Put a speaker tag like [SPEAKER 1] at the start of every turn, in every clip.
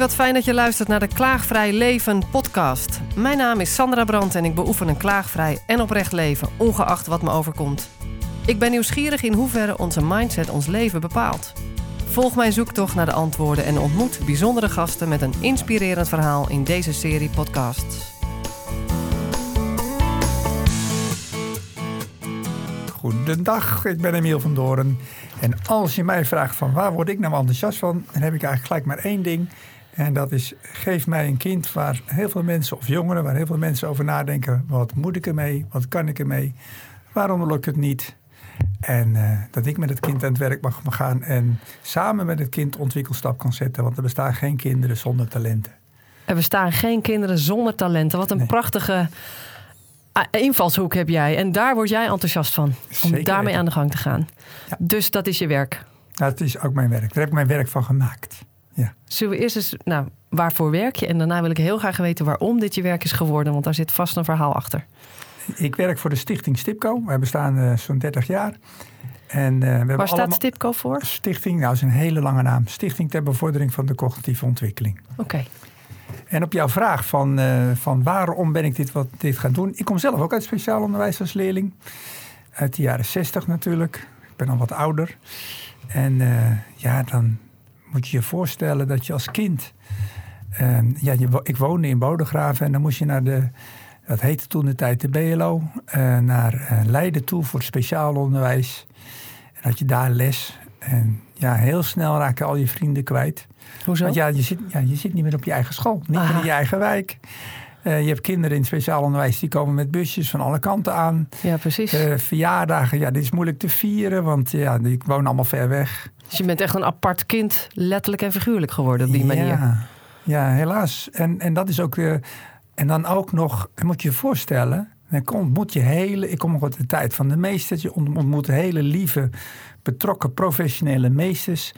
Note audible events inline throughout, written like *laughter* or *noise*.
[SPEAKER 1] wat fijn dat je luistert naar de Klaagvrij Leven podcast. Mijn naam is Sandra Brandt en ik beoefen een klaagvrij en oprecht leven, ongeacht wat me overkomt. Ik ben nieuwsgierig in hoeverre onze mindset ons leven bepaalt. Volg mijn zoektocht naar de antwoorden en ontmoet bijzondere gasten met een inspirerend verhaal in deze serie podcasts.
[SPEAKER 2] Goedendag, ik ben Emiel van Doorn. En als je mij vraagt van waar word ik nou enthousiast van, dan heb ik eigenlijk gelijk maar één ding. En dat is, geef mij een kind waar heel veel mensen, of jongeren, waar heel veel mensen over nadenken. Wat moet ik ermee? Wat kan ik ermee? Waarom lukt het niet? En uh, dat ik met het kind aan het werk mag gaan en samen met het kind ontwikkelstap kan zetten. Want er bestaan geen kinderen zonder talenten.
[SPEAKER 1] Er bestaan geen kinderen zonder talenten. Wat een nee. prachtige invalshoek heb jij. En daar word jij enthousiast van. Om Zeker daarmee aan de gang te gaan. Ja. Dus dat is je werk.
[SPEAKER 2] Dat is ook mijn werk. Daar heb ik mijn werk van gemaakt. Ja.
[SPEAKER 1] Zullen we eerst eens, nou, waarvoor werk je? En daarna wil ik heel graag weten waarom dit je werk is geworden. Want daar zit vast een verhaal achter.
[SPEAKER 2] Ik werk voor de stichting Stipco. Wij bestaan uh, zo'n 30 jaar. En, uh, we
[SPEAKER 1] Waar staat allemaal... Stipco voor?
[SPEAKER 2] Stichting, nou is een hele lange naam. Stichting ter bevordering van de cognitieve ontwikkeling.
[SPEAKER 1] Oké. Okay.
[SPEAKER 2] En op jouw vraag van, uh, van waarom ben ik dit, wat, dit gaan doen. Ik kom zelf ook uit speciaal onderwijs als leerling. Uit de jaren 60 natuurlijk. Ik ben al wat ouder. En ja, dan moet je je voorstellen dat je als kind... Uh, ja, je, ik woonde in Bodegraven en dan moest je naar de... Dat heette toen de tijd de BLO. naar Leiden toe voor speciaal onderwijs. En had je daar les. En ja, heel snel raken al je vrienden kwijt.
[SPEAKER 1] Hoezo?
[SPEAKER 2] Want ja, je zit, ja, je zit niet meer op je eigen school, niet meer in je eigen wijk. Uh, je hebt kinderen in speciaal onderwijs die komen met busjes van alle kanten aan.
[SPEAKER 1] Ja, precies.
[SPEAKER 2] Uh, verjaardagen, ja, dit is moeilijk te vieren, want ja, die wonen allemaal ver weg.
[SPEAKER 1] Dus je bent echt een apart kind, letterlijk en figuurlijk geworden op die
[SPEAKER 2] ja,
[SPEAKER 1] manier.
[SPEAKER 2] Ja, helaas. En, en dat is ook. Uh, en dan ook nog, moet je je voorstellen. Dan ontmoet je hele, ik kom nog uit de tijd van de meesters. Je ontmoet hele lieve, betrokken professionele meesters.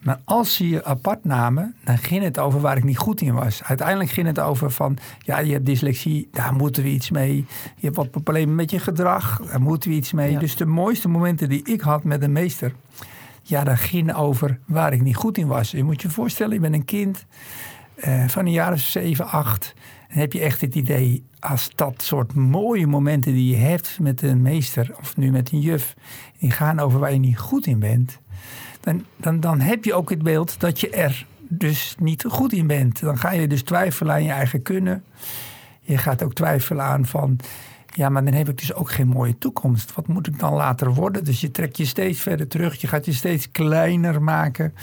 [SPEAKER 2] Maar als ze je apart namen, dan ging het over waar ik niet goed in was. Uiteindelijk ging het over van, ja, je hebt dyslexie, daar moeten we iets mee. Je hebt wat problemen met je gedrag, daar moeten we iets mee. Ja. Dus de mooiste momenten die ik had met een meester, ja, dat ging over waar ik niet goed in was. Je moet je voorstellen, je bent een kind uh, van een jaar of 7, 8. Dan heb je echt het idee, als dat soort mooie momenten die je hebt met een meester of nu met een juf, die gaan over waar je niet goed in bent dan, dan, dan heb je ook het beeld dat je er dus niet goed in bent. Dan ga je dus twijfelen aan je eigen kunnen. Je gaat ook twijfelen aan van, ja, maar dan heb ik dus ook geen mooie toekomst. Wat moet ik dan later worden? Dus je trekt je steeds verder terug. Je gaat je steeds kleiner maken.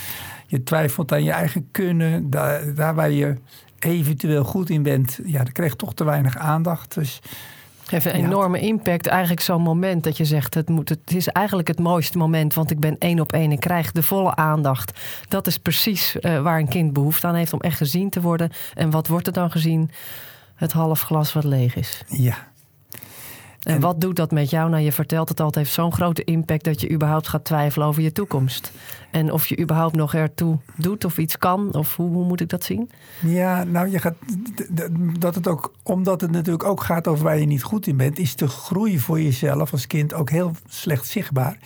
[SPEAKER 2] Je twijfelt aan je eigen kunnen. Daar, daar waar je eventueel goed in bent, ja, dat krijgt toch te weinig aandacht. Dus
[SPEAKER 1] heeft een enorme impact. Eigenlijk zo'n moment dat je zegt: het, moet, het is eigenlijk het mooiste moment, want ik ben één op één. Ik krijg de volle aandacht. Dat is precies uh, waar een kind behoefte aan heeft om echt gezien te worden. En wat wordt er dan gezien? Het half glas wat leeg is.
[SPEAKER 2] Ja.
[SPEAKER 1] En, en wat doet dat met jou? Nou, je vertelt het altijd, heeft zo'n grote impact dat je überhaupt gaat twijfelen over je toekomst. En of je überhaupt nog ertoe doet of iets kan, of hoe, moet ik dat zien?
[SPEAKER 2] Ja, nou, je gaat, dat het ook, omdat het natuurlijk ook gaat over waar je niet goed in bent, is de groei voor jezelf als kind ook heel slecht zichtbaar.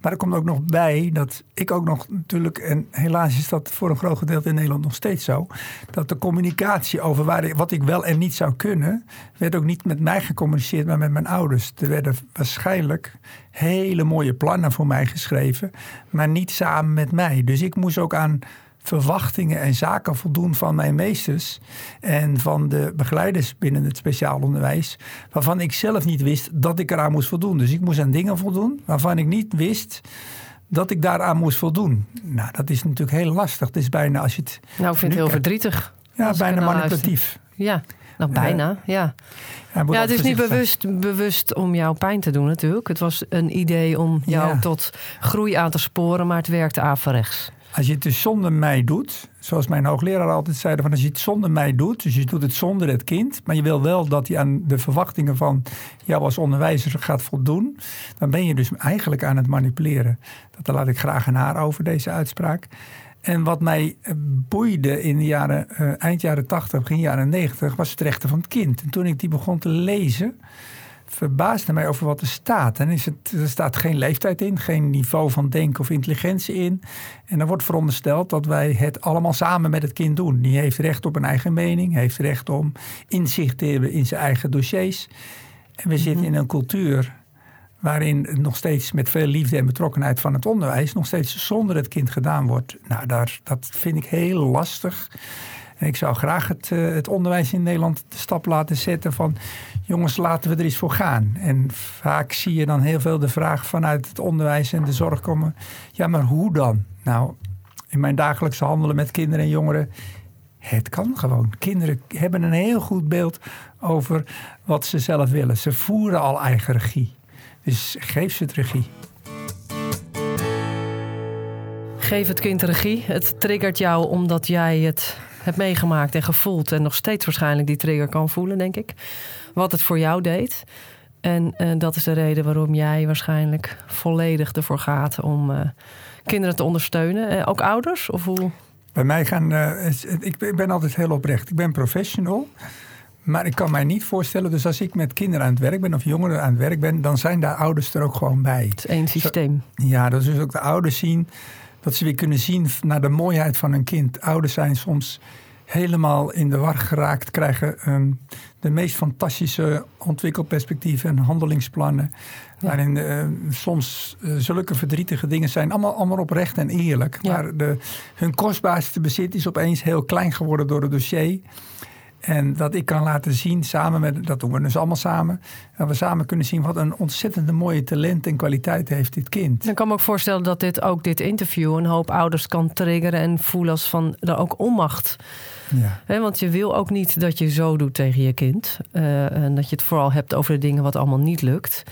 [SPEAKER 2] Maar er komt ook nog bij dat ik ook nog natuurlijk, en helaas is dat voor een groot gedeelte in Nederland nog steeds zo, dat de communicatie over waar, wat ik wel en niet zou kunnen, werd ook niet met mij gecommuniceerd, maar met mijn ouders. Er werden waarschijnlijk hele mooie plannen voor mij geschreven, maar niet samen met mij. Dus ik moest ook aan verwachtingen en zaken voldoen van mijn meesters en van de begeleiders binnen het speciaal onderwijs, waarvan ik zelf niet wist dat ik eraan moest voldoen. Dus ik moest aan dingen voldoen waarvan ik niet wist dat ik daaraan moest voldoen. Nou, dat is natuurlijk heel lastig. Het is bijna als je het.
[SPEAKER 1] Nou, ik vind het heel verdrietig.
[SPEAKER 2] Ja, bijna manipulatief.
[SPEAKER 1] Ja. Nou, bijna, ja. Ja, ja het is niet bewust, bewust om jouw pijn te doen natuurlijk. Het was een idee om jou ja. tot groei aan te sporen, maar het werkte averechts.
[SPEAKER 2] Als je het dus zonder mij doet, zoals mijn hoogleraar altijd zeiden, van als je het zonder mij doet, dus je doet het zonder het kind, maar je wil wel dat hij aan de verwachtingen van jou als onderwijzer gaat voldoen, dan ben je dus eigenlijk aan het manipuleren. Dat laat ik graag een haar over, deze uitspraak. En wat mij boeide in de jaren, uh, eind jaren 80, begin jaren 90, was het rechten van het kind. En toen ik die begon te lezen, verbaasde mij over wat er staat. En is het, er staat geen leeftijd in, geen niveau van denken of intelligentie in. En dan wordt verondersteld dat wij het allemaal samen met het kind doen. Die heeft recht op een eigen mening, heeft recht om inzicht te hebben in zijn eigen dossiers. En we zitten in een cultuur waarin nog steeds met veel liefde en betrokkenheid van het onderwijs nog steeds zonder het kind gedaan wordt. Nou, daar, dat vind ik heel lastig. En ik zou graag het, uh, het onderwijs in Nederland de stap laten zetten van jongens, laten we er eens voor gaan. En vaak zie je dan heel veel de vraag vanuit het onderwijs en de zorg komen. Ja, maar hoe dan? Nou, in mijn dagelijkse handelen met kinderen en jongeren. Het kan gewoon. Kinderen hebben een heel goed beeld over wat ze zelf willen. Ze voeren al eigen regie. Dus geef ze het regie.
[SPEAKER 1] Geef het kind regie. Het triggert jou omdat jij het hebt meegemaakt en gevoeld. En nog steeds waarschijnlijk die trigger kan voelen, denk ik. Wat het voor jou deed. En uh, dat is de reden waarom jij waarschijnlijk volledig ervoor gaat om uh, kinderen te ondersteunen. Uh, ook ouders? Of hoe?
[SPEAKER 2] Bij mij gaan. ik ben altijd heel oprecht. Ik ben professional. Maar ik kan mij niet voorstellen, dus als ik met kinderen aan het werk ben of jongeren aan het werk ben, dan zijn daar ouders er ook gewoon bij.
[SPEAKER 1] Het is één systeem.
[SPEAKER 2] Ja, dat is dus ook de ouders zien, dat ze weer kunnen zien naar de mooiheid van een kind. Ouders zijn soms helemaal in de war geraakt, krijgen um, de meest fantastische ontwikkelperspectieven en handelingsplannen. Waarin uh, soms uh, zulke verdrietige dingen zijn. Allemaal, allemaal oprecht en eerlijk. Ja. Maar de, hun kostbaarste bezit is opeens heel klein geworden door het dossier. En dat ik kan laten zien, samen met, dat doen we dus allemaal samen, dat we samen kunnen zien wat een ontzettende mooie talent en kwaliteit heeft dit kind.
[SPEAKER 1] Dan kan me ook voorstellen dat dit ook dit interview een hoop ouders kan triggeren en voelen als van er ook onmacht. Ja. want je wil ook niet dat je zo doet tegen je kind. Uh, en dat je het vooral hebt over de dingen wat allemaal niet lukt.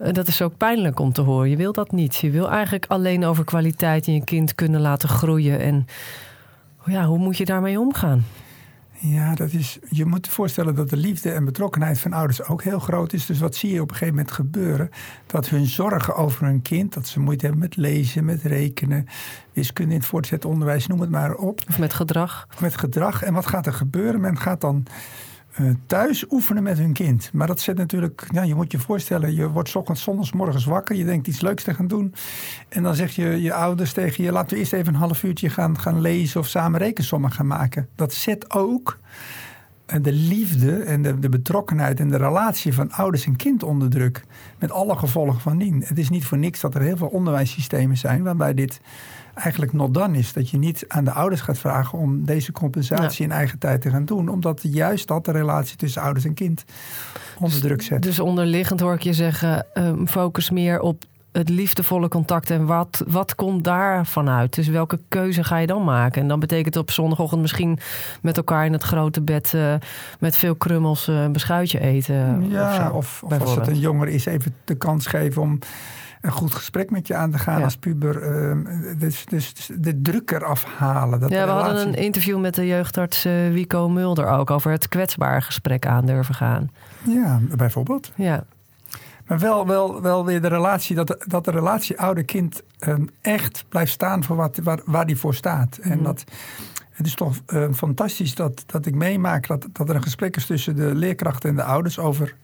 [SPEAKER 1] Uh, dat is ook pijnlijk om te horen. Je wil dat niet. Je wil eigenlijk alleen over kwaliteit in je kind kunnen laten groeien. En ja, hoe moet je daarmee omgaan?
[SPEAKER 2] Ja, dat is, je moet je voorstellen dat de liefde en betrokkenheid van ouders ook heel groot is. Dus wat zie je op een gegeven moment gebeuren? Dat hun zorgen over hun kind, dat ze moeite hebben met lezen, met rekenen, wiskunde in het voortgezet onderwijs, noem het maar op.
[SPEAKER 1] Of met gedrag.
[SPEAKER 2] Met gedrag. En wat gaat er gebeuren? Men gaat dan uh, thuis oefenen met hun kind. Maar dat zit natuurlijk, ja, je moet je voorstellen, je wordt ochtends, zondags, morgens wakker, je denkt iets leuks te gaan doen. En dan zegt je, je ouders tegen je, laten we eerst even een half uurtje gaan, gaan lezen of samen rekensommen gaan maken. Dat zet ook eh, de liefde en de, de betrokkenheid en de relatie van ouders en kind onder druk. Met alle gevolgen van dien. Het is niet voor niks dat er heel veel onderwijssystemen zijn waarbij dit eigenlijk not done is. Dat je niet aan de ouders gaat vragen om deze compensatie in eigen tijd te gaan doen. Omdat juist dat de relatie tussen ouders en kind onder druk zet.
[SPEAKER 1] Dus onderliggend hoor ik je zeggen, um, focus meer op het liefdevolle contact en wat, wat komt daar vanuit? Dus welke keuze ga je dan maken? En dan betekent het op zondagochtend misschien met elkaar in het grote bed uh, met veel krummels uh, een beschuitje eten.
[SPEAKER 2] Ja, of, of, of als het een jonger is, even de kans geven om een goed gesprek met je aan te gaan als puber. Uh, dus, dus, de druk eraf halen. Dat
[SPEAKER 1] ja, we hadden een interview met de jeugdarts Wico Mulder ook over het kwetsbaar gesprek aan durven gaan.
[SPEAKER 2] Ja, bijvoorbeeld.
[SPEAKER 1] Ja.
[SPEAKER 2] Maar wel, wel, wel weer de relatie, dat, dat de relatie ouder-kind um, echt blijft staan voor wat, waar, waar die voor staat. Mm. En mhm. dat, het is toch uh, fantastisch dat, dat ik meemaak dat, dat er een gesprek is tussen de leerkrachten en de ouders over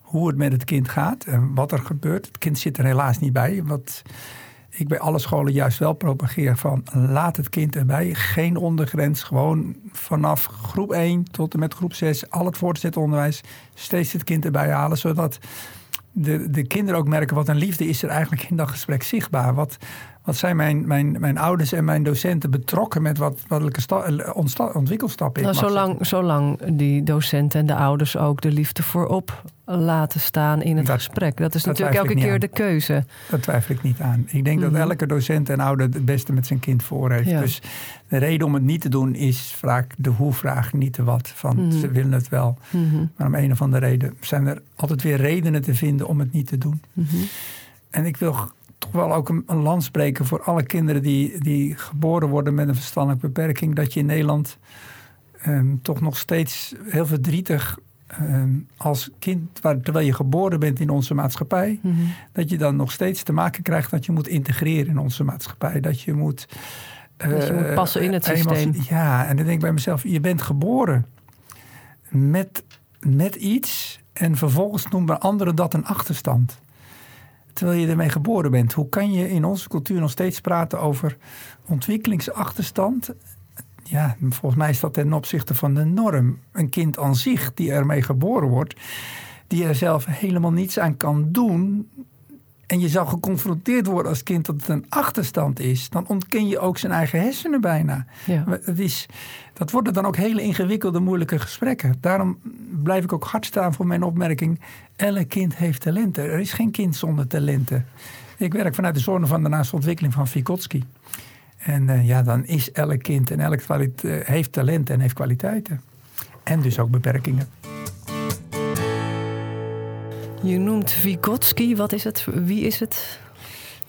[SPEAKER 2] hoe het met het kind gaat en wat er gebeurt. Het kind zit er helaas niet bij. Wat ik bij alle scholen juist wel propageer van laat het kind erbij. Geen ondergrens. Gewoon vanaf groep 1 tot en met groep 6. Al het voortgezet onderwijs. Steeds het kind erbij halen. Zodat de, de kinderen ook merken wat een liefde is er eigenlijk in dat gesprek zichtbaar. Wat, wat zijn mijn, mijn, mijn ouders en mijn docenten betrokken met wat, welke ontwikkelstappen
[SPEAKER 1] nou, zolang, zolang die docenten en de ouders ook de liefde voorop laten staan in het gesprek. Dat is natuurlijk elke keer de keuze.
[SPEAKER 2] Dat twijfel ik niet aan. Ik denk dat mhm. elke docent en ouder het beste met zijn kind voor heeft. Dus de reden om het niet te doen is vaak de hoe-vraag, niet de wat. Van mhm. ze willen het wel. Mhm. Maar om een of andere reden zijn er altijd weer redenen te vinden om het niet te doen. En ik wil wel ook een, een lans spreken voor alle kinderen die, die geboren worden met een verstandelijke beperking. Dat je in Nederland um, toch nog steeds heel verdrietig um, als kind, waar, terwijl je geboren bent in onze maatschappij, mm -hmm. dat je dan nog steeds te maken krijgt dat je moet integreren in onze maatschappij. Dat je moet.
[SPEAKER 1] Uh, dat je moet passen in het systeem.
[SPEAKER 2] Ja, en dan denk ik bij mezelf: je bent geboren met, met iets En vervolgens noemen anderen dat een achterstand. Terwijl je ermee geboren bent. Hoe kan je in onze cultuur nog steeds praten over ontwikkelingsachterstand? Ja, volgens mij is dat ten opzichte van de norm. Een kind aan zich die ermee geboren wordt, die er zelf helemaal niets aan kan doen, en je zou geconfronteerd worden als kind dat het een achterstand is, dan ontken je ook zijn eigen hersenen bijna. Ja. Het is, dat worden dan ook hele ingewikkelde, moeilijke gesprekken. Daarom blijf ik ook hard staan voor mijn opmerking: elk kind heeft talenten. Er is geen kind zonder talenten. Ik werk vanuit de zone van de naaste ontwikkeling van Vygotsky. En uh, ja, dan is elk kind en elk uh, heeft talenten en heeft kwaliteiten. En dus ook beperkingen.
[SPEAKER 1] Je noemt Vygotsky. Wat is het? Wie is het?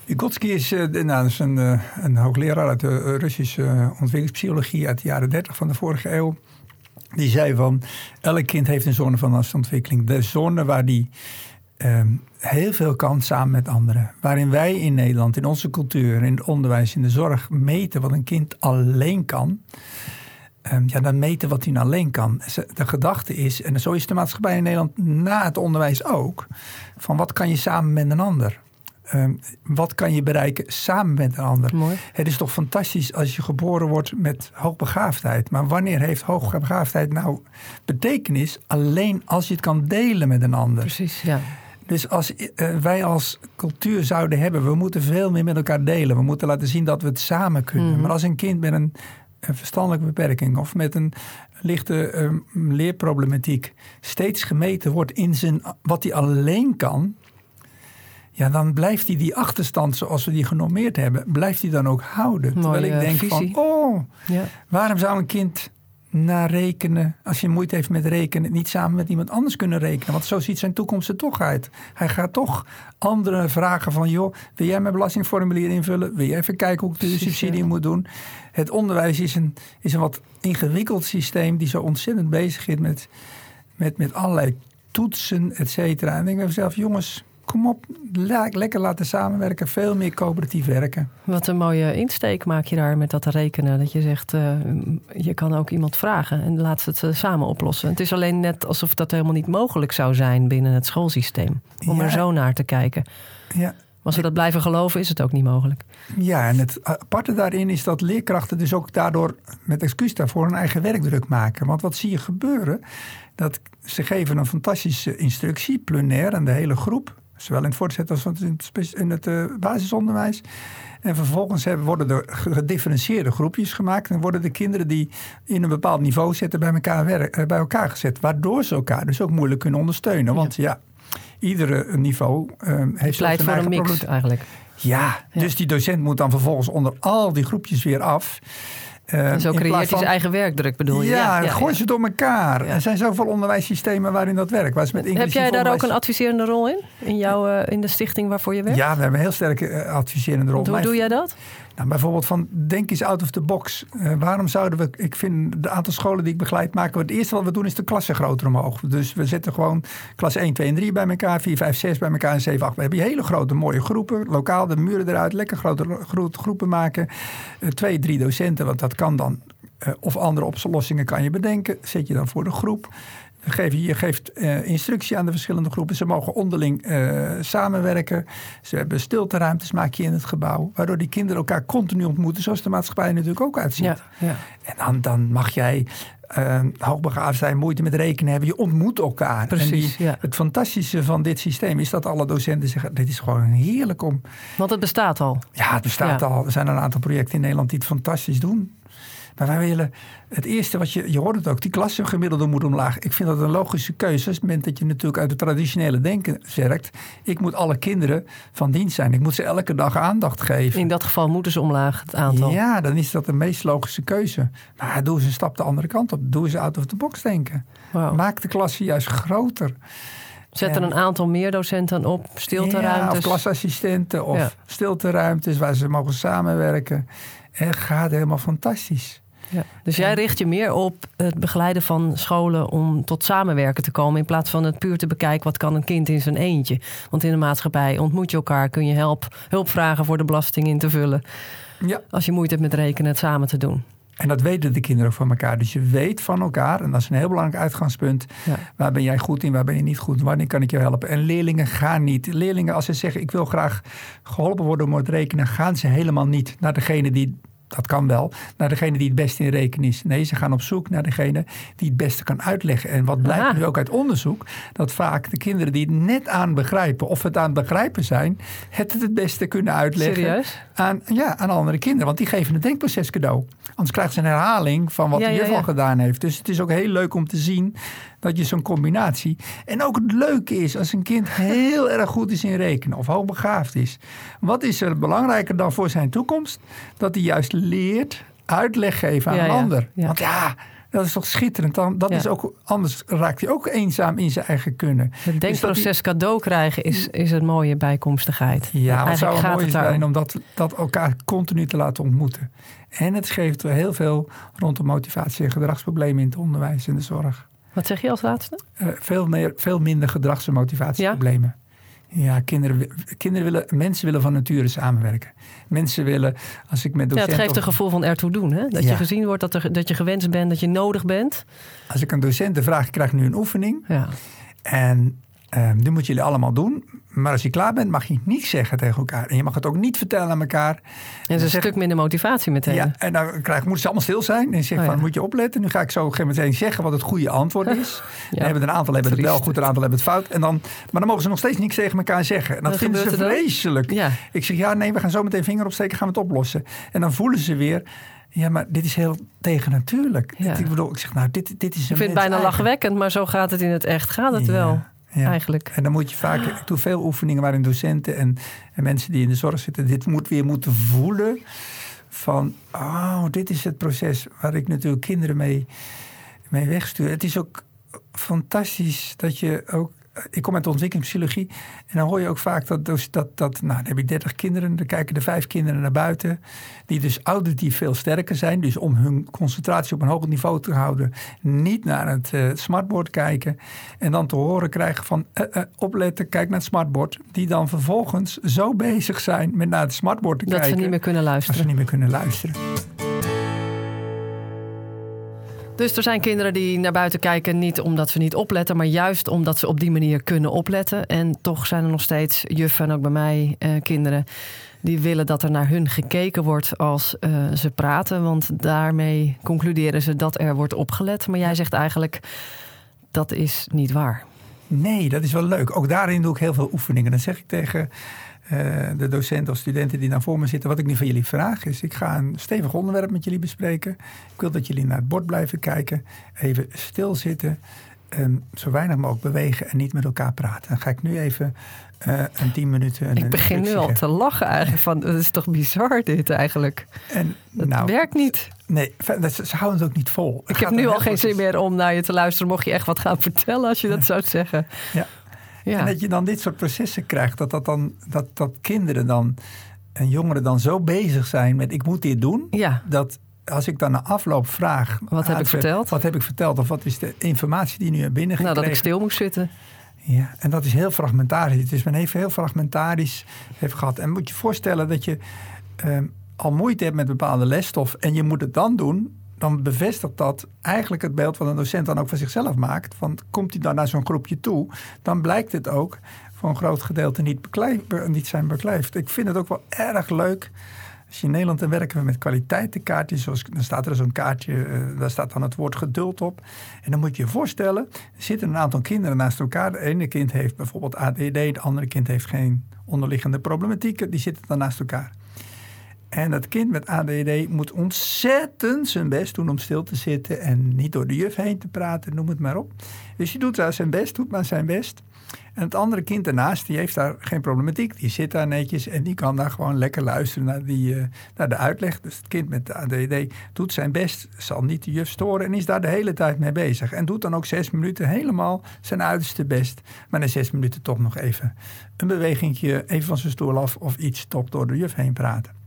[SPEAKER 2] Vygotsky is, uh, nou, is een, uh, een, hoogleraar uit de Russische ontwikkelingspsychologie uit de jaren 30 van de vorige eeuw. Die zei van, elk kind heeft een zone van ontwikkeling. De zone waar die uh, heel veel kan samen met anderen. Waarin wij in Nederland, in onze cultuur, in het onderwijs, in de zorg meten wat een kind alleen kan. Ehm, ja, dan meten wat hij nou alleen kan. De gedachte is, en zo is de maatschappij in Nederland na het onderwijs ook, van wat kan je samen met een ander? Ehm, wat kan je bereiken samen met een ander?
[SPEAKER 1] Mooi.
[SPEAKER 2] Het is toch fantastisch als je geboren wordt met hoogbegaafdheid. Maar wanneer heeft hoogbegaafdheid nou betekenis? Alleen als je het kan delen met een ander.
[SPEAKER 1] Precies, ja.
[SPEAKER 2] Dus als eh, wij als cultuur zouden hebben, we moeten veel meer met elkaar delen. We moeten laten zien dat we het samen kunnen. Mhm. Maar als een kind met een een verstandelijke beperking of met een lichte uh, leerproblematiek steeds gemeten wordt in zijn, wat hij alleen kan, ja, dan blijft hij die achterstand zoals we die genormeerd hebben, blijft hij dan ook houden. Terwijl ik denk van, oh, ja. waarom zou een kind naar rekenen, als je moeite heeft met rekenen, niet samen met iemand anders kunnen rekenen. Want zo ziet zijn toekomst er toch uit. Hij gaat toch andere vragen van, joh, wil jij mijn belastingformulier invullen? Wil je even kijken hoe ik de subsidie moet doen? Het onderwijs is een, is een wat ingewikkeld systeem die zo ontzettend bezig is met, met, met allerlei toetsen, et cetera. En ik denk bij mezelf, jongens, kom op, lekker laten samenwerken, veel meer coöperatief werken.
[SPEAKER 1] Wat een mooie insteek maak je daar met dat rekenen. Dat je zegt, uh, je kan ook iemand vragen en laat ze het uh, samen oplossen. Het is alleen net alsof dat helemaal niet mogelijk zou zijn binnen het schoolsysteem. Om er zo naar te kijken. Ja. Maar als we dat blijven geloven, is het ook niet mogelijk.
[SPEAKER 2] Ja, en het aparte daarin is dat leerkrachten dus ook daardoor, met excuus daarvoor, een eigen werkdruk maken. Want wat zie je gebeuren? Dat ze geven een fantastische instructie, plenair, aan de hele groep. Zowel in het voortgezet als in het uh, basisonderwijs. En vervolgens worden er gedifferentieerde groepjes gemaakt. En worden de kinderen die in een bepaald niveau zitten bij elkaar, eh, bij elkaar gezet. Waardoor ze elkaar dus ook moeilijk kunnen ondersteunen. Want ja, iedere niveau uh, heeft
[SPEAKER 1] voor een mix eigenlijk.
[SPEAKER 2] Ja, ja, dus die docent moet dan vervolgens onder al die groepjes weer af.
[SPEAKER 1] Uh, en zo creëert hij zijn eigen werkdruk, bedoel je?
[SPEAKER 2] Ja, ja, gooi ze door elkaar. Er zijn zoveel onderwijssystemen waarin dat werkt. Waar met
[SPEAKER 1] Heb jij daar ook een adviserende rol in? In, jouw, uh, in de stichting waarvoor je werkt?
[SPEAKER 2] Ja, we hebben een heel sterke uh, adviserende rol.
[SPEAKER 1] hoe doe jij dat?
[SPEAKER 2] Nou, bijvoorbeeld van denk eens out of the box. Uh, waarom zouden we, ik vind de aantal scholen die ik begeleid maken, het eerste wat we doen is de klassen groter omhoog. Dus we zetten gewoon klas 1, 2 en 3 bij elkaar, 4, 5, 6 bij elkaar en 7, 8. We hebben hele grote mooie groepen, lokaal de muren eruit, lekker grote groepen maken. Uh, twee, drie docenten, want dat kan dan. Uh, of andere oplossingen kan je bedenken. Zet je dan voor de groep. Geef, je geeft uh, instructie aan de verschillende groepen. Ze mogen onderling uh, samenwerken. Ze hebben stilteruimtes, maak je in het gebouw. Waardoor die kinderen elkaar continu ontmoeten. Zoals de maatschappij natuurlijk ook uitziet. Ja, ja. En dan, dan mag jij uh, hoogbegaafd zijn, moeite met rekenen hebben. Je ontmoet elkaar.
[SPEAKER 1] Precies,
[SPEAKER 2] en die, Het fantastische van dit systeem is dat alle docenten zeggen... dit is gewoon heerlijk om...
[SPEAKER 1] Want het bestaat al.
[SPEAKER 2] Ja, het bestaat al. Er zijn een aantal projecten in Nederland die het fantastisch doen. Maar wij willen het eerste wat je, je hoort het ook, die klassengemiddelde moet omlaag. Ik vind dat een logische keuze. Op het moment dat je natuurlijk uit het traditionele denken werkt. Ik moet alle kinderen van dienst zijn. Ik moet ze elke dag aandacht geven.
[SPEAKER 1] In dat geval moeten ze omlaag, het aantal.
[SPEAKER 2] Ja, dan is dat de meest logische keuze. Maar doe eens een stap de andere kant op. Doe eens out of the box denken. Maak de klasse juist groter.
[SPEAKER 1] Zet er een aantal meer docenten op, stilteruimtes.
[SPEAKER 2] Ja, of klasassistenten of ja. stilteruimtes waar ze mogen samenwerken. En gaat helemaal fantastisch.
[SPEAKER 1] Ja. Dus jij richt je meer op het begeleiden van scholen om tot samenwerken te komen. In plaats van het puur te bekijken wat kan een kind in zijn eentje. Want in de maatschappij ontmoet je elkaar, kun je help, hulp vragen voor de belasting in te vullen. Ja. Als je moeite hebt met rekenen, het samen te doen.
[SPEAKER 2] En dat weten de kinderen ook van elkaar. Dus je weet van elkaar, en dat is een heel belangrijk uitgangspunt.
[SPEAKER 1] Ja.
[SPEAKER 2] Waar ben jij goed in, waar ben je niet goed in, wanneer kan ik je helpen? En leerlingen gaan niet. Leerlingen, als ze zeggen ik wil graag geholpen worden om het rekenen, gaan ze helemaal niet naar degene die dat kan wel, naar degene die het beste in rekenen is. Nee, ze gaan op zoek naar degene die het beste kan uitleggen. En wat blijkt
[SPEAKER 1] Aha.
[SPEAKER 2] nu ook uit onderzoek, dat vaak de kinderen die het net aan begrijpen of het aan het begrijpen zijn, het het het beste kunnen uitleggen
[SPEAKER 1] Serieus?
[SPEAKER 2] aan, ja, aan andere kinderen. Want die geven het denkproces cadeau. Anders krijgen ze een herhaling van wat
[SPEAKER 1] Ja,
[SPEAKER 2] de
[SPEAKER 1] ja,
[SPEAKER 2] juf
[SPEAKER 1] ja.
[SPEAKER 2] al gedaan heeft. Dus het is ook heel leuk om te zien dat je zo'n combinatie... En ook het leuke is als een kind heel erg goed is in rekenen of hoogbegaafd is. Wat is er belangrijker dan voor zijn toekomst? Dat hij juist leert uitleg geven aan
[SPEAKER 1] Ja,
[SPEAKER 2] een
[SPEAKER 1] ja,
[SPEAKER 2] ander. Want ja, dat is toch schitterend. Dan, dat
[SPEAKER 1] Ja.
[SPEAKER 2] is ook, anders raakt hij ook eenzaam in zijn eigen kunnen.
[SPEAKER 1] Het
[SPEAKER 2] Dus
[SPEAKER 1] denkproces cadeau krijgen is, is een mooie bijkomstigheid.
[SPEAKER 2] Ja,
[SPEAKER 1] Eigenlijk
[SPEAKER 2] zou het mooi
[SPEAKER 1] het
[SPEAKER 2] zijn om dat, dat elkaar continu te laten ontmoeten. En het geeft heel veel rond de motivatie en gedragsproblemen in het onderwijs en de zorg.
[SPEAKER 1] Wat zeg je als laatste?
[SPEAKER 2] Eh, veel, meer, veel minder gedrags- en motivatieproblemen. Ja, kinderen, wi- kinderen willen, mensen willen van nature samenwerken. Mensen willen, als ik met
[SPEAKER 1] Ja,
[SPEAKER 2] docenten...
[SPEAKER 1] het geeft een gevoel van ertoe doen. Hè? Dat je
[SPEAKER 2] Ja.
[SPEAKER 1] gezien wordt, dat, er, dat je gewenst bent, dat je nodig bent.
[SPEAKER 2] Als ik een docent vraag, ik krijg nu een oefening.
[SPEAKER 1] Ja.
[SPEAKER 2] En ehm die moeten jullie allemaal doen. Maar als je klaar bent, mag je niet zeggen tegen elkaar. En je mag het ook niet vertellen aan elkaar.
[SPEAKER 1] En dat is een
[SPEAKER 2] zeg-
[SPEAKER 1] stuk minder motivatie meteen.
[SPEAKER 2] Ja, en dan krijg, moeten ze allemaal stil zijn. En zeg
[SPEAKER 1] Oh, ja.
[SPEAKER 2] van, moet je opletten. Nu ga ik zo meteen zeggen wat het goede antwoord is. *laughs*
[SPEAKER 1] Ja.
[SPEAKER 2] Dan hebben een aantal hebben het wel goed, een aantal hebben het fout. En dan, maar dan mogen ze nog steeds niks tegen elkaar zeggen. En dat vinden ze vreselijk.
[SPEAKER 1] Ja.
[SPEAKER 2] Ik zeg, ja nee, we gaan zo meteen vinger opsteken, gaan we het oplossen. En dan voelen ze weer, ja maar dit is heel tegennatuurlijk.
[SPEAKER 1] Ja.
[SPEAKER 2] Ik bedoel, ik zeg, nou dit, dit is
[SPEAKER 1] Ik
[SPEAKER 2] een
[SPEAKER 1] vind het bijna
[SPEAKER 2] eigen.
[SPEAKER 1] lachwekkend, maar zo gaat het in het echt. Gaat het wel,
[SPEAKER 2] ja.
[SPEAKER 1] eigenlijk.
[SPEAKER 2] En dan moet je vaak, ik doe veel oefeningen waarin docenten en, en mensen die in de zorg zitten, dit moet weer moeten voelen. Van, oh, dit is het proces waar ik natuurlijk kinderen mee, mee wegstuur. Het is ook fantastisch dat je ook. Ik kom uit de ontwikkelingspsychologie. En dan hoor je ook vaak dat, dus dat, dat nou, dan heb je 30 kinderen. Dan kijken de vijf kinderen naar buiten. Die dus auditief veel sterker zijn. Dus om hun concentratie op een hoger niveau te houden. Niet naar het eh, smartboard kijken. En dan te horen krijgen van eh, eh, opletten, kijk naar het smartboard. Die dan vervolgens zo bezig zijn met naar het smartboard te
[SPEAKER 1] Dat
[SPEAKER 2] kijken.
[SPEAKER 1] ze niet meer kunnen
[SPEAKER 2] dat ze
[SPEAKER 1] luisteren.
[SPEAKER 2] niet meer kunnen luisteren.
[SPEAKER 1] Dus er zijn kinderen die naar buiten kijken niet omdat ze niet opletten, maar juist omdat ze op die manier kunnen opletten. En toch zijn er nog steeds juffen, en ook bij mij eh, kinderen, die willen dat er naar hun gekeken wordt als eh, ze praten. Want daarmee concluderen ze dat er wordt opgelet. Maar jij zegt eigenlijk, dat is niet waar.
[SPEAKER 2] Nee, dat is wel leuk. Ook daarin doe ik heel veel oefeningen. Dan zeg ik tegen eh, de docenten of studenten die dan voor me zitten... wat ik nu van jullie vraag is... ik ga een stevig onderwerp met jullie bespreken. Ik wil dat jullie naar het bord blijven kijken. Even stilzitten. en zo weinig mogelijk bewegen en niet met elkaar praten. Dan ga ik nu even eh, een tien minuten... Een
[SPEAKER 1] Ik begin nu al te lachen eigenlijk van, dat is toch bizar dit eigenlijk.
[SPEAKER 2] En,
[SPEAKER 1] Het
[SPEAKER 2] nou,
[SPEAKER 1] werkt niet.
[SPEAKER 2] Nee, dat- ze houden het ook niet vol.
[SPEAKER 1] Ik heb nu al geen zin meer om naar je te luisteren, mocht je echt wat gaan *laughs* vertellen als je dat zou zeggen.
[SPEAKER 2] Ja.
[SPEAKER 1] Ja.
[SPEAKER 2] En dat je dan dit soort processen krijgt. Dat, dat, dan, dat, dat kinderen dan en jongeren dan zo bezig zijn met ik moet dit doen.
[SPEAKER 1] ja.
[SPEAKER 2] Dat als ik dan na afloop vraag.
[SPEAKER 1] Wat heb ik verteld?
[SPEAKER 2] Wat heb ik verteld? Of wat is de informatie die nu hebt
[SPEAKER 1] Nou,
[SPEAKER 2] binnengekregen?
[SPEAKER 1] dat ik stil moest zitten.
[SPEAKER 2] Ja, en dat is heel fragmentarisch. Het is men even heel fragmentarisch heeft gehad. En moet je voorstellen dat je ehm, al moeite hebt met bepaalde lesstof en je moet het dan doen, dan bevestigt dat eigenlijk het beeld wat een docent dan ook van zichzelf maakt. Van komt hij dan naar zo'n groepje toe, dan blijkt het ook voor een groot gedeelte niet, beklijf, be- niet zijn beklijft. Ik vind het ook wel erg leuk. Als je in Nederland dan werken we met kwaliteitenkaartjes. Zoals, dan staat er zo'n kaartje, eh, daar staat dan het woord geduld op. En dan moet je je voorstellen, er zitten een aantal kinderen naast elkaar. De ene kind heeft bijvoorbeeld ADD, het andere kind heeft geen onderliggende problematieken. Die zitten dan naast elkaar. En dat kind met ADD moet ontzettend zijn best doen om stil te zitten en niet door de juf heen te praten, noem het maar op. Dus je doet daar zijn best, doet maar zijn best. En het andere kind daarnaast, die heeft daar geen problematiek. Die zit daar netjes en die kan daar gewoon lekker luisteren naar, die, eh, naar de uitleg. Dus het kind met de ADD doet zijn best, zal niet de juf storen en is daar de hele tijd mee bezig. En doet dan ook zes minuten helemaal zijn uiterste best. Maar na zes minuten toch nog even een bewegingje, even van zijn stoel af of iets toch door de juf heen praten.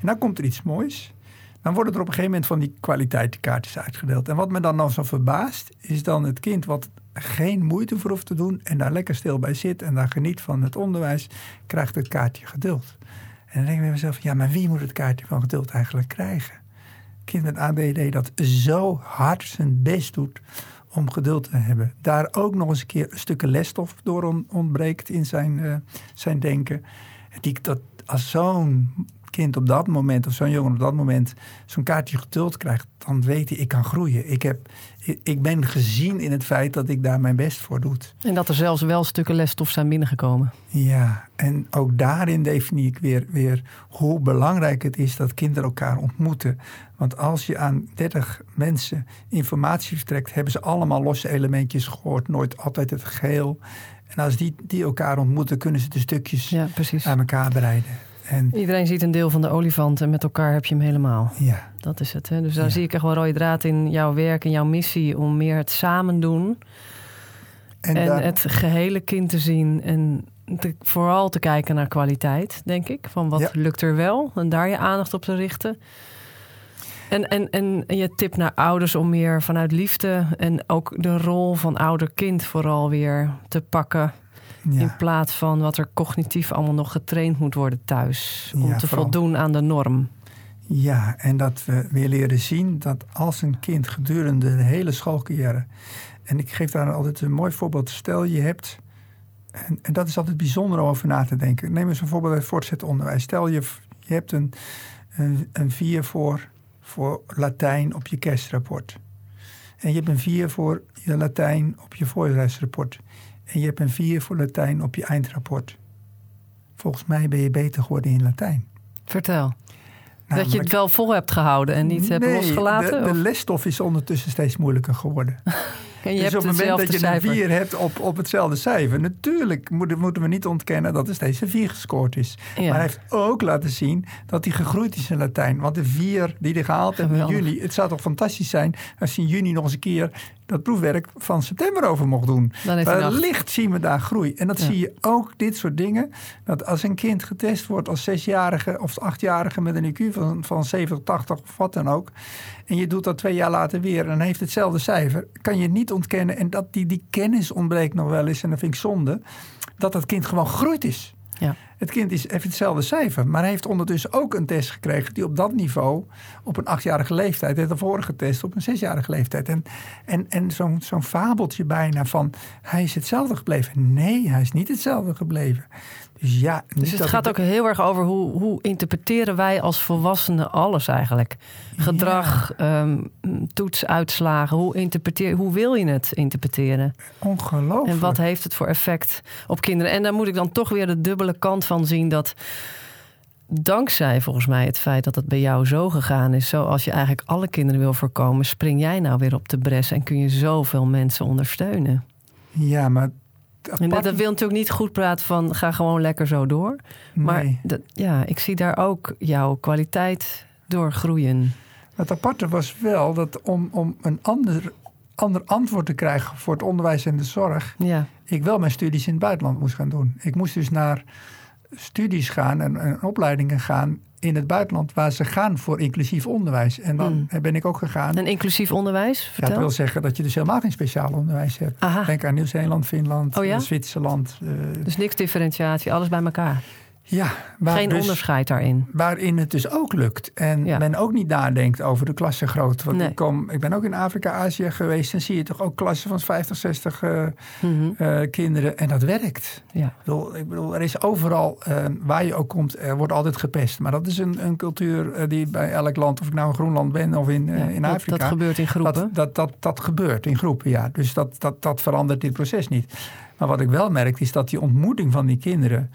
[SPEAKER 2] En dan komt er iets moois. Dan worden er op een gegeven moment van die kwaliteitenkaartjes uitgedeeld. En wat me dan dan zo verbaast, is dan het kind wat geen moeite voor hoeft te doen en daar lekker stil bij zit en daar geniet van het onderwijs, krijgt het kaartje geduld. En dan denk ik bij mezelf, ja, maar wie moet het kaartje van geduld eigenlijk krijgen? kind met ADD dat zo hard zijn best doet om geduld te hebben. Daar ook nog eens een keer een stukje lesstof door ontbreekt in zijn, uh, zijn denken. Die, dat, als zo'n kind op dat moment, of zo'n jongen op dat moment, zo'n kaartje geduld krijgt, dan weet hij, ik kan groeien. Ik, heb, ik ben gezien in het feit dat ik daar mijn best voor doe.
[SPEAKER 1] En dat er zelfs wel stukken lesstof zijn binnengekomen.
[SPEAKER 2] Ja, en ook daarin definieer ik weer, weer hoe belangrijk het is dat kinderen elkaar ontmoeten. Want als je aan 30 mensen informatie vertrekt, hebben ze allemaal losse elementjes gehoord, nooit altijd het geheel. En als die, die elkaar ontmoeten, kunnen ze de stukjes ja, aan elkaar bereiden.
[SPEAKER 1] En Iedereen ziet een deel van de olifant en met elkaar heb je hem helemaal.
[SPEAKER 2] Ja.
[SPEAKER 1] Dat is het. Hè? Dus daar zie ik echt wel rode draad in jouw werk en jouw missie om meer het samen doen. En, en het gehele kind te zien en vooral te kijken naar kwaliteit, denk ik. Van wat lukt er wel en daar je aandacht op te richten. En, en, en je tip naar ouders om meer vanuit liefde en ook de rol van ouder-kind vooral weer te pakken. In plaats van wat er cognitief allemaal nog getraind moet worden thuis. Om te voldoen aan de norm.
[SPEAKER 2] Ja, en dat we weer leren zien dat als een kind gedurende de hele schoolcarrière. En ik geef daar altijd een mooi voorbeeld. Stel je hebt. En, en dat is altijd bijzonder om over na te denken. Neem eens een voorbeeld uit voortgezet onderwijs. Stel je, je hebt een, een, een vier voor, voor Latijn op je kerstrapport. En je hebt een vier voor je Latijn op je voorreisrapport. En je hebt een 4 voor Latijn op je eindrapport. Volgens mij ben je beter geworden in Latijn.
[SPEAKER 1] Vertel. dat je het wel vol hebt gehouden en niet hebt losgelaten?
[SPEAKER 2] De, de lesstof is ondertussen steeds moeilijker geworden. *laughs*
[SPEAKER 1] En je dus
[SPEAKER 2] op
[SPEAKER 1] het moment
[SPEAKER 2] dat je
[SPEAKER 1] cijfer.
[SPEAKER 2] een 4 hebt op, op hetzelfde cijfer, natuurlijk moeten, moeten we niet ontkennen dat er steeds een 4 gescoord is. Maar hij heeft ook laten zien dat hij gegroeid is in Latijn. Want de 4 die hij gehaald heeft in juli, het zou toch fantastisch zijn als hij in juni nog eens een keer dat proefwerk van september over mocht doen. Maar licht zien we daar groei. En dat zie je ook, dit soort dingen. Dat als een kind getest wordt als zesjarige of achtjarige met een IQ van, van 70, 80 of wat dan ook. En je doet dat twee jaar later weer en heeft hetzelfde cijfer. Kan je niet ontkennen. En dat die, die kennis ontbreekt nog wel eens. En dat vind ik zonde. Dat dat kind gewoon gegroeid is.
[SPEAKER 1] Ja.
[SPEAKER 2] Het kind is, heeft hetzelfde cijfer, maar heeft ondertussen ook een test gekregen die op dat niveau, op een achtjarige leeftijd, heeft de vorige test op een zesjarige leeftijd. En, en, en zo'n zo'n fabeltje bijna van hij is hetzelfde gebleven. Nee, hij is niet hetzelfde gebleven. Dus ja,
[SPEAKER 1] dus het gaat ook heel erg over hoe, hoe interpreteren wij als volwassenen alles eigenlijk. Gedrag, ja. um, toetsuitslagen, hoe, interpreteer, hoe wil je het interpreteren?
[SPEAKER 2] Ongelooflijk.
[SPEAKER 1] En wat heeft het voor effect op kinderen? En daar moet ik dan toch weer de dubbele kant van zien dat dankzij volgens mij het feit dat het bij jou zo gegaan is, zoals je eigenlijk alle kinderen wil voorkomen, spring jij nou weer op de bres en kun je zoveel mensen ondersteunen.
[SPEAKER 2] Ja, maar
[SPEAKER 1] en dat, wil natuurlijk niet goed praten van ga gewoon lekker zo door. Maar dat, ja, ik zie daar ook jouw kwaliteit door groeien.
[SPEAKER 2] Het aparte was wel dat om, om een ander, ander antwoord te krijgen voor het onderwijs en de zorg,
[SPEAKER 1] ja.
[SPEAKER 2] ik wel mijn studies in het buitenland moest gaan doen. Ik moest dus naar studies gaan en, en opleidingen gaan in het buitenland waar ze gaan voor inclusief onderwijs. En dan hmm. ben ik ook gegaan.
[SPEAKER 1] En inclusief onderwijs? Vertel.
[SPEAKER 2] Ja, dat wil zeggen dat je dus helemaal geen speciaal onderwijs hebt.
[SPEAKER 1] Aha.
[SPEAKER 2] Denk aan Nieuw-Zeeland, Finland,
[SPEAKER 1] oh
[SPEAKER 2] Zwitserland.
[SPEAKER 1] Uh, dus niks differentiatie, alles bij elkaar?
[SPEAKER 2] Ja,
[SPEAKER 1] Geen dus, onderscheid daarin.
[SPEAKER 2] Waarin het dus ook lukt. En men ook niet nadenkt over de klassengrootte. Want ik, kom, ik ben ook in Afrika, Azië geweest. En zie je toch ook klassen van 50, 60 uh, kinderen. En dat werkt.
[SPEAKER 1] Ja.
[SPEAKER 2] Ik, bedoel, ik bedoel, er is overal, uh, waar je ook komt, er wordt altijd gepest. Maar dat is een, een cultuur uh, die bij elk land, of ik nou in Groenland ben of in, ja, in Afrika.
[SPEAKER 1] Dat gebeurt in groepen.
[SPEAKER 2] Dat, dat, dat, dat gebeurt in groepen, ja. Dus dat, dat, dat verandert dit proces niet. Maar wat ik wel merk is dat die ontmoeting van die kinderen.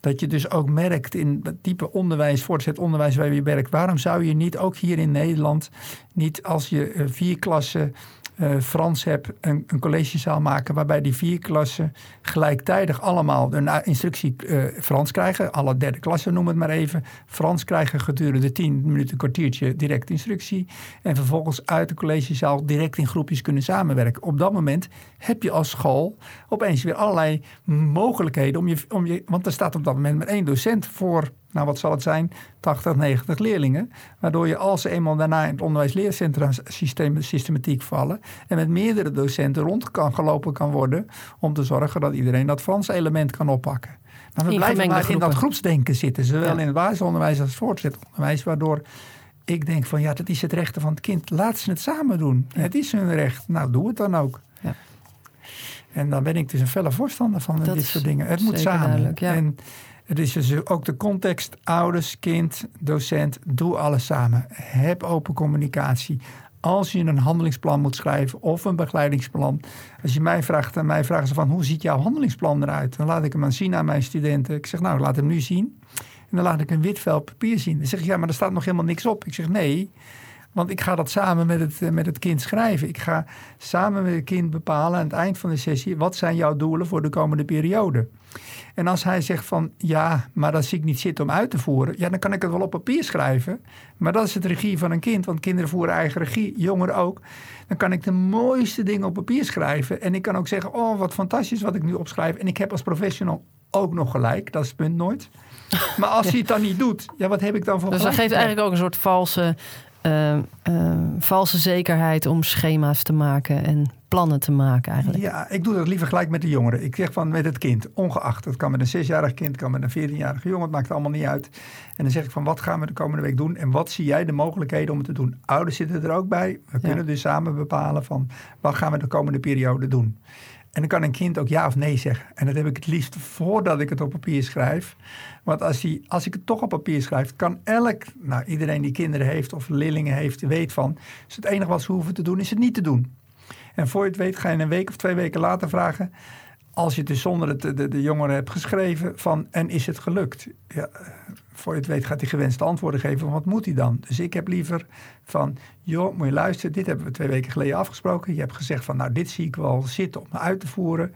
[SPEAKER 2] Dat je dus ook merkt in het type onderwijs, voortgezet onderwijs waar je werkt. Waarom zou je niet, ook hier in Nederland, niet als je eh, vier klassen uh, Frans heb, een, een, collegezaal maken waarbij die vier klassen gelijktijdig allemaal een instructie uh, Frans krijgen. Alle derde klassen noem het maar even. Frans krijgen gedurende tien minuten, kwartiertje direct instructie. En vervolgens uit de collegezaal direct in groepjes kunnen samenwerken. Op dat moment heb je als school opeens weer allerlei mogelijkheden om je, om je want er staat op dat moment maar één docent voor nou wat zal het zijn, 80, 90 leerlingen. Waardoor je als ze eenmaal daarna in het onderwijsleercentrum systematiek vallen en met meerdere docenten rond kan gelopen kan worden om te zorgen dat iedereen dat Franse element kan oppakken. Maar we blijven maar in dat groepsdenken zitten, zowel in het basisonderwijs als het voortgezet onderwijs, waardoor ik denk van ja, dat is het recht van het kind. Laat ze het samen doen. Het is hun recht. Nou, doe het dan ook. Ja. En dan ben ik dus een felle voorstander van dit soort dingen. Het moet samen. En het is dus ook de context, ouders, kind, docent, doe alles samen. Heb open communicatie. Als je een handelingsplan moet schrijven of een begeleidingsplan. Als je mij vraagt, en mij vragen ze van hoe ziet jouw handelingsplan eruit? Dan laat ik hem aan zien aan mijn studenten. Ik zeg nou, laat hem nu zien. En dan laat ik een wit vel papier zien. Dan zeg je ja, maar er staat nog helemaal niks op. Ik zeg nee, want ik ga dat samen met het, eh, met het kind schrijven. Ik ga samen met het kind bepalen aan het eind van de sessie... wat zijn jouw doelen voor de komende periode. En als hij zegt van ja, maar dat zie ik niet zitten om uit te voeren... ja, dan kan ik het wel op papier schrijven. Maar dat is het regie van een kind, want kinderen voeren eigen regie, jongeren ook. Dan kan ik de mooiste dingen op papier schrijven. En ik kan ook zeggen, oh wat fantastisch wat ik nu opschrijf. En ik heb als professional ook nog gelijk, dat is het punt nooit. Maar als hij het dan niet doet, ja, wat heb ik dan voor
[SPEAKER 1] Dus dat geeft eigenlijk ook een soort valse uh, valse zekerheid om schema's te maken en plannen te maken eigenlijk.
[SPEAKER 2] Ja, ik doe dat liever gelijk met de jongeren. Ik zeg van met het kind, ongeacht. Het kan met een zesjarig kind, kan met een veertienjarige jongen. Het maakt allemaal niet uit. En dan zeg ik van wat gaan we de komende week doen? En wat zie jij de mogelijkheden om het te doen? Ouders zitten er ook bij. We kunnen dus samen bepalen van wat gaan we de komende periode doen. En dan kan een kind ook ja of nee zeggen. En dat heb ik het liefst voordat ik het op papier schrijf. Want als, die, als ik het toch op papier schrijf, kan elk, nou iedereen die kinderen heeft of leerlingen heeft, weet van, is het enige wat ze hoeven te doen, is het niet te doen. En voor je het weet ga je een week of twee weken later vragen, als je het dus zonder het de, de jongeren hebt geschreven, van en is het gelukt? Ja, voor je het weet gaat hij gewenste antwoorden geven. Van wat moet hij dan? Dus ik heb liever van, joh, moet je luisteren. Dit hebben we twee weken geleden afgesproken. Je hebt gezegd van, nou, dit zie ik wel zitten om uit te voeren.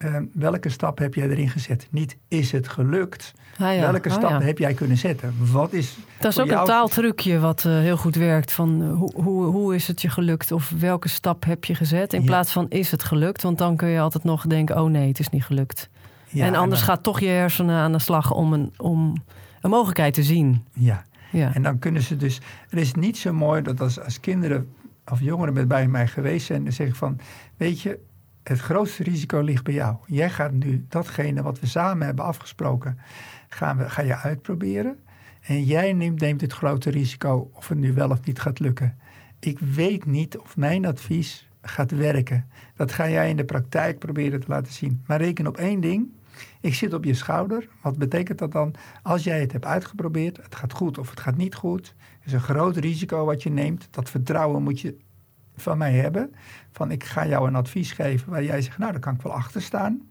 [SPEAKER 2] Ehm, welke stap heb jij erin gezet? Niet is het gelukt. Ah ja, welke oh stap heb jij kunnen zetten? Wat is
[SPEAKER 1] dat is ook een taaltrucje wat uh, heel goed werkt. Van uh, hoe, hoe, hoe is het je gelukt? Of welke stap heb je gezet? In plaats van is het gelukt? Want dan kun je altijd nog denken: oh nee, het is niet gelukt. en anders gaat toch je hersenen aan de slag om een, om een mogelijkheid te zien.
[SPEAKER 2] Ja. ja. En dan kunnen ze dus. Het is niet zo mooi dat als, als kinderen of jongeren met bij mij geweest zijn, dan zeg ik van: Weet je, het grootste risico ligt bij jou. Jij gaat nu datgene wat we samen hebben afgesproken, gaan we, ga je uitproberen. En jij neemt, neemt het grote risico of het nu wel of niet gaat lukken. Ik weet niet of mijn advies gaat werken. Dat ga jij in de praktijk proberen te laten zien. Maar reken op één ding. Ik zit op je schouder. Wat betekent dat dan? Als jij het hebt uitgeprobeerd, het gaat goed of het gaat niet goed. Is een groot risico wat je neemt. Dat vertrouwen moet je van mij hebben. Van ik ga jou een advies geven waar jij zegt, nou daar kan ik wel achter staan.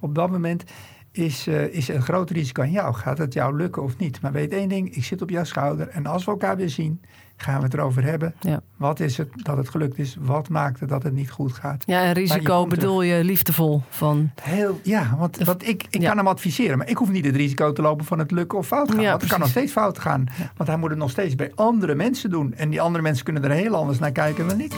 [SPEAKER 2] Op dat moment is, uh, is een groot risico aan jou. Gaat het jou lukken of niet? Maar weet één ding, ik zit op jouw schouder. En als we elkaar weer zien, gaan we het erover hebben. Ja. Wat is het dat het gelukt is? Wat maakt het dat het niet goed gaat?
[SPEAKER 1] Ja, en risico bedoel je liefdevol van.
[SPEAKER 2] Heel, ja, want, want ik, ik kan hem adviseren, maar ik hoef niet het risico te lopen van het lukken of fout gaan. want het kan nog steeds fout gaan. Want hij moet het nog steeds bij andere mensen doen. En die andere mensen kunnen er heel anders naar kijken dan ik.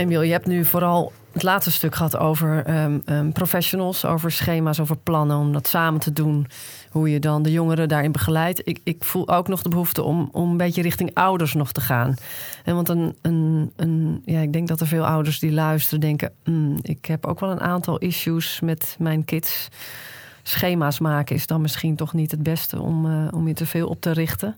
[SPEAKER 1] Emiel, je hebt nu vooral het laatste stuk gehad over ehm, ehm, professionals, over schema's, over plannen, om dat samen te doen. Hoe je dan de jongeren daarin begeleidt. Ik, ik voel ook nog de behoefte om, om een beetje richting ouders nog te gaan. En want een, een, ja, ik denk dat er veel ouders die luisteren denken: mm, ik heb ook wel een aantal issues met mijn kids. Schema's maken is dan misschien toch niet het beste om, uh, om je te veel op te richten.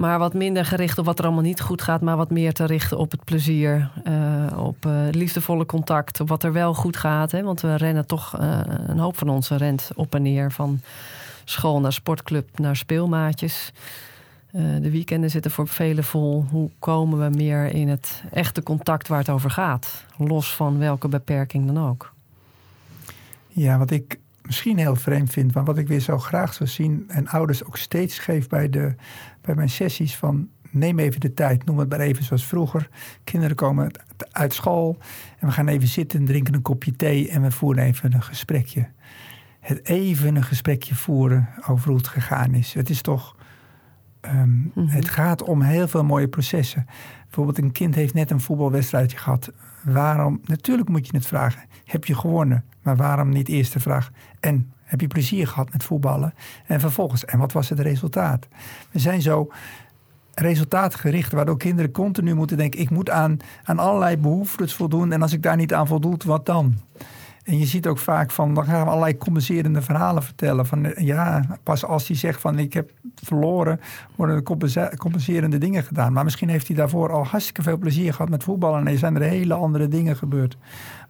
[SPEAKER 1] Maar wat minder gericht op wat er allemaal niet goed gaat, maar wat meer te richten op het plezier, uh, op uh, liefdevolle contact, op wat er wel goed gaat. Hè? Want we rennen toch, uh, een hoop van ons rent op en neer van school naar sportclub naar speelmaatjes. de weekenden zitten voor velen vol. Hoe komen we meer in het echte contact waar het over gaat? Los van welke beperking dan ook.
[SPEAKER 2] Ja, wat ik misschien heel vreemd vind, maar wat ik weer zo graag zou zien en ouders ook steeds geef bij, de, bij mijn sessies van neem even de tijd, noem het maar even zoals vroeger. Kinderen komen uit school en we gaan even zitten en drinken een kopje thee en we voeren even een gesprekje. Het even een gesprekje voeren over hoe het gegaan is. Het is toch, ehm, mhm. het gaat om heel veel mooie processen. Bijvoorbeeld een kind heeft net een voetbalwedstrijdje gehad. Waarom? Natuurlijk moet je het vragen. Heb je gewonnen? Maar waarom niet eerst de vraag? En heb je plezier gehad met voetballen? En vervolgens, en wat was het resultaat? We zijn zo resultaatgericht, waardoor kinderen continu moeten denken: ik moet aan, aan allerlei behoeftes voldoen. En als ik daar niet aan voldoet, wat dan? En je ziet ook vaak van, dan gaan we allerlei compenserende verhalen vertellen. Van eh, ja, pas als hij zegt van ik heb verloren, worden er compenserende dingen gedaan. Maar misschien heeft hij daarvoor al hartstikke veel plezier gehad met voetballen. En zijn er hele andere dingen gebeurd.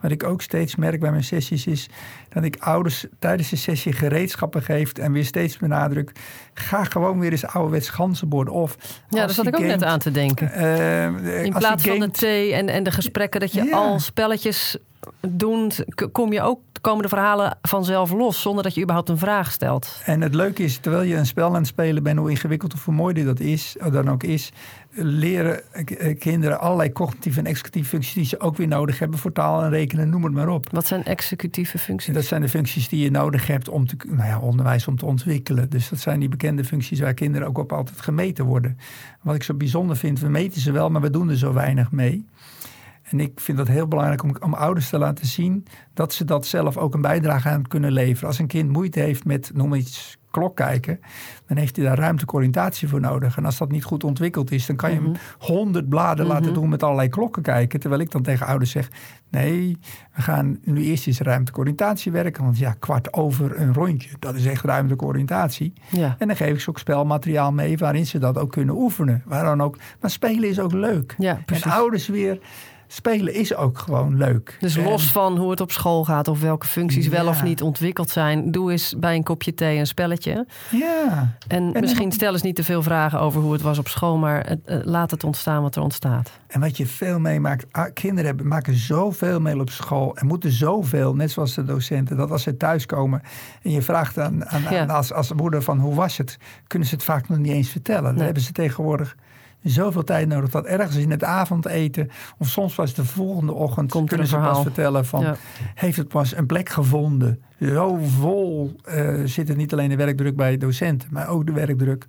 [SPEAKER 2] Wat ik ook steeds merk bij mijn sessies is dat ik ouders tijdens de sessie gereedschappen geef en weer steeds benadruk. Ga gewoon weer eens ouderwets ganzenbord. Of
[SPEAKER 1] ja, daar zat ik ook net aan te denken. Uh, In plaats van de thee en, en de gesprekken dat je al spelletjes doen, kom je ook, komen de verhalen vanzelf los zonder dat je überhaupt een vraag stelt.
[SPEAKER 2] En het leuke is, terwijl je een spel aan het spelen bent, hoe ingewikkeld of hoe mooi dat is, dan ook is, leren kinderen allerlei cognitieve en executieve functies die ze ook weer nodig hebben voor taal en rekenen, noem het maar op.
[SPEAKER 1] Wat zijn executieve functies?
[SPEAKER 2] Dat zijn de functies die je nodig hebt om te, nou ja, onderwijs om te ontwikkelen. Dus dat zijn die bekende functies waar kinderen ook op altijd gemeten worden. Wat ik zo bijzonder vind, we meten ze wel, maar we doen er zo weinig mee. En ik vind dat heel belangrijk om, om, ouders te laten zien dat ze dat zelf ook een bijdrage aan kunnen leveren. Als een kind moeite heeft met, noem iets, klok kijken, dan heeft hij daar ruimtelijke oriëntatie voor nodig. En als dat niet goed ontwikkeld is, dan kan je hem mhm. honderd bladen laten mhm. doen met allerlei klokken kijken. Terwijl ik dan tegen ouders zeg: nee, we gaan nu eerst eens ruimtelijke oriëntatie werken. Want ja, kwart over een rondje, dat is echt ruimtelijke oriëntatie. Ja. En dan geef ik ze ook spelmateriaal mee waarin ze dat ook kunnen oefenen. Waar dan ook. Maar spelen is ook leuk. Ja, en ouders weer spelen is ook gewoon leuk.
[SPEAKER 1] Dus los van hoe het op school gaat of welke functies wel of niet ontwikkeld zijn, doe eens bij een kopje thee een spelletje. Ja. En, misschien stel eens niet te veel vragen over hoe het was op school, maar het, eh, laat het ontstaan wat er ontstaat.
[SPEAKER 2] En wat je veel meemaakt, ah, kinderen hebben, maken zoveel mee op school en moeten zoveel, net zoals de docenten, dat als ze thuiskomen en je vraagt aan, aan, als, als moeder van hoe was het, kunnen ze het vaak nog niet eens vertellen. Dan hebben ze tegenwoordig zoveel tijd nodig dat ergens in het avondeten, of soms pas de volgende ochtend, Komt kunnen ze pas vertellen van heeft het pas een plek gevonden. Zo vol uh, zit het niet alleen de werkdruk bij docenten, maar ook de werkdruk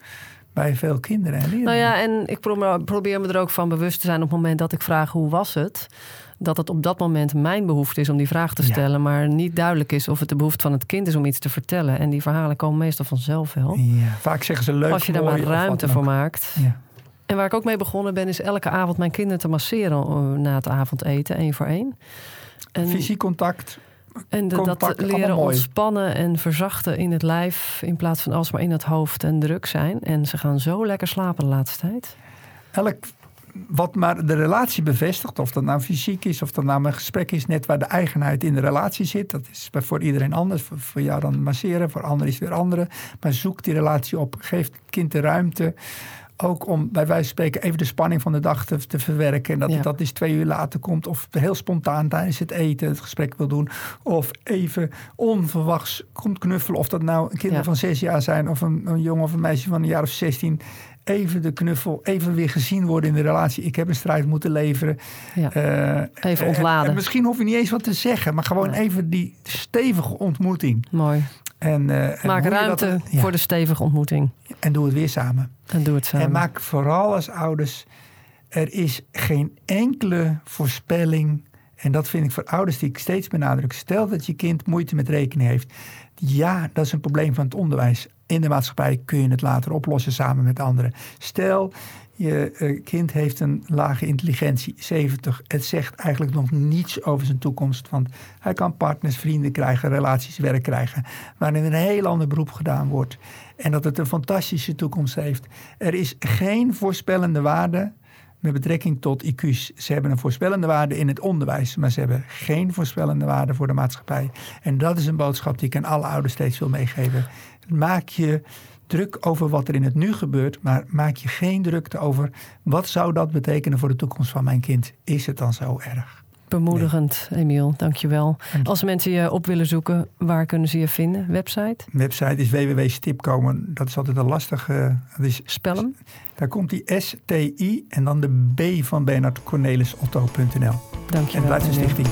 [SPEAKER 2] bij veel kinderen en leerlingen.
[SPEAKER 1] Nou ja, en ik probeer me er ook van bewust te zijn op het moment dat ik vraag hoe was het dat het op dat moment mijn behoefte is om die vraag te stellen, maar niet duidelijk is of het de behoefte van het kind is om iets te vertellen. En die verhalen komen meestal vanzelf wel.
[SPEAKER 2] Ja, vaak zeggen ze leuk.
[SPEAKER 1] Als je daar maar ruimte voor maakt. Ja. En waar ik ook mee begonnen ben, is elke avond mijn kinderen te masseren eh, na het avondeten, één voor één.
[SPEAKER 2] En, Fysiek contact.
[SPEAKER 1] En dat leren ontspannen en verzachten in het lijf, in plaats van alsmaar in het hoofd en druk zijn. En ze gaan zo lekker slapen de laatste tijd.
[SPEAKER 2] Elk wat maar de relatie bevestigt, of dat nou fysiek is, of dat nou een gesprek is, net waar de eigenheid in de relatie zit. Dat is voor iedereen anders. Voor, voor jou dan masseren, voor anderen is het weer andere. Maar zoek die relatie op, geef het kind de ruimte ook om bij wijze van spreken even de spanning van de dag te, te verwerken. En dat ja. dat dus twee uur later komt. Of heel spontaan tijdens het eten het gesprek wil doen. Of even onverwachts komt knuffelen. Of dat nou kinderen van zes jaar zijn. Of een, een jongen of een meisje van een jaar of zestien. Even de knuffel, even weer gezien worden in de relatie. Ik heb een strijd moeten leveren. Ja.
[SPEAKER 1] Uh, even ontladen. En,
[SPEAKER 2] misschien hoef je niet eens wat te zeggen, maar gewoon even die stevige ontmoeting.
[SPEAKER 1] Mooi. En, uh, maak ruimte voor de stevige ontmoeting.
[SPEAKER 2] En doe het weer samen.
[SPEAKER 1] En doe het samen.
[SPEAKER 2] En maak vooral als ouders. Er is geen enkele voorspelling. En dat vind ik voor ouders die ik steeds benadruk. Stel dat je kind moeite met rekenen heeft. Ja, dat is een probleem van het onderwijs. In de maatschappij kun je het later oplossen samen met anderen. Stel, je eh, kind heeft een lage intelligentie, 70. Het zegt eigenlijk nog niets over zijn toekomst. Want hij kan partners, vrienden krijgen, relaties, werk krijgen. Waarin een heel ander beroep gedaan wordt. En dat het een fantastische toekomst heeft. Er is geen voorspellende waarde met betrekking tot IQ's. Ze hebben een voorspellende waarde in het onderwijs, maar ze hebben geen voorspellende waarde voor de maatschappij. En dat is een boodschap die ik aan alle ouders steeds wil meegeven. Maak je druk over wat er in het nu gebeurt, maar maak je geen drukte over wat zou dat betekenen voor de toekomst van mijn kind. Is het dan zo erg?
[SPEAKER 1] Bemoedigend, nee. Emiel. Dankjewel. Dank Als mensen je op willen zoeken, waar kunnen ze je vinden? Website?
[SPEAKER 2] Website is www.stipkomen. Dat is altijd een lastige...
[SPEAKER 1] Dat is, Spellen?
[SPEAKER 2] Daar komt die S-T-I en dan de B van Bernard Cornelis Otto.nl.
[SPEAKER 1] Dankjewel.
[SPEAKER 2] En Duitse Stichting.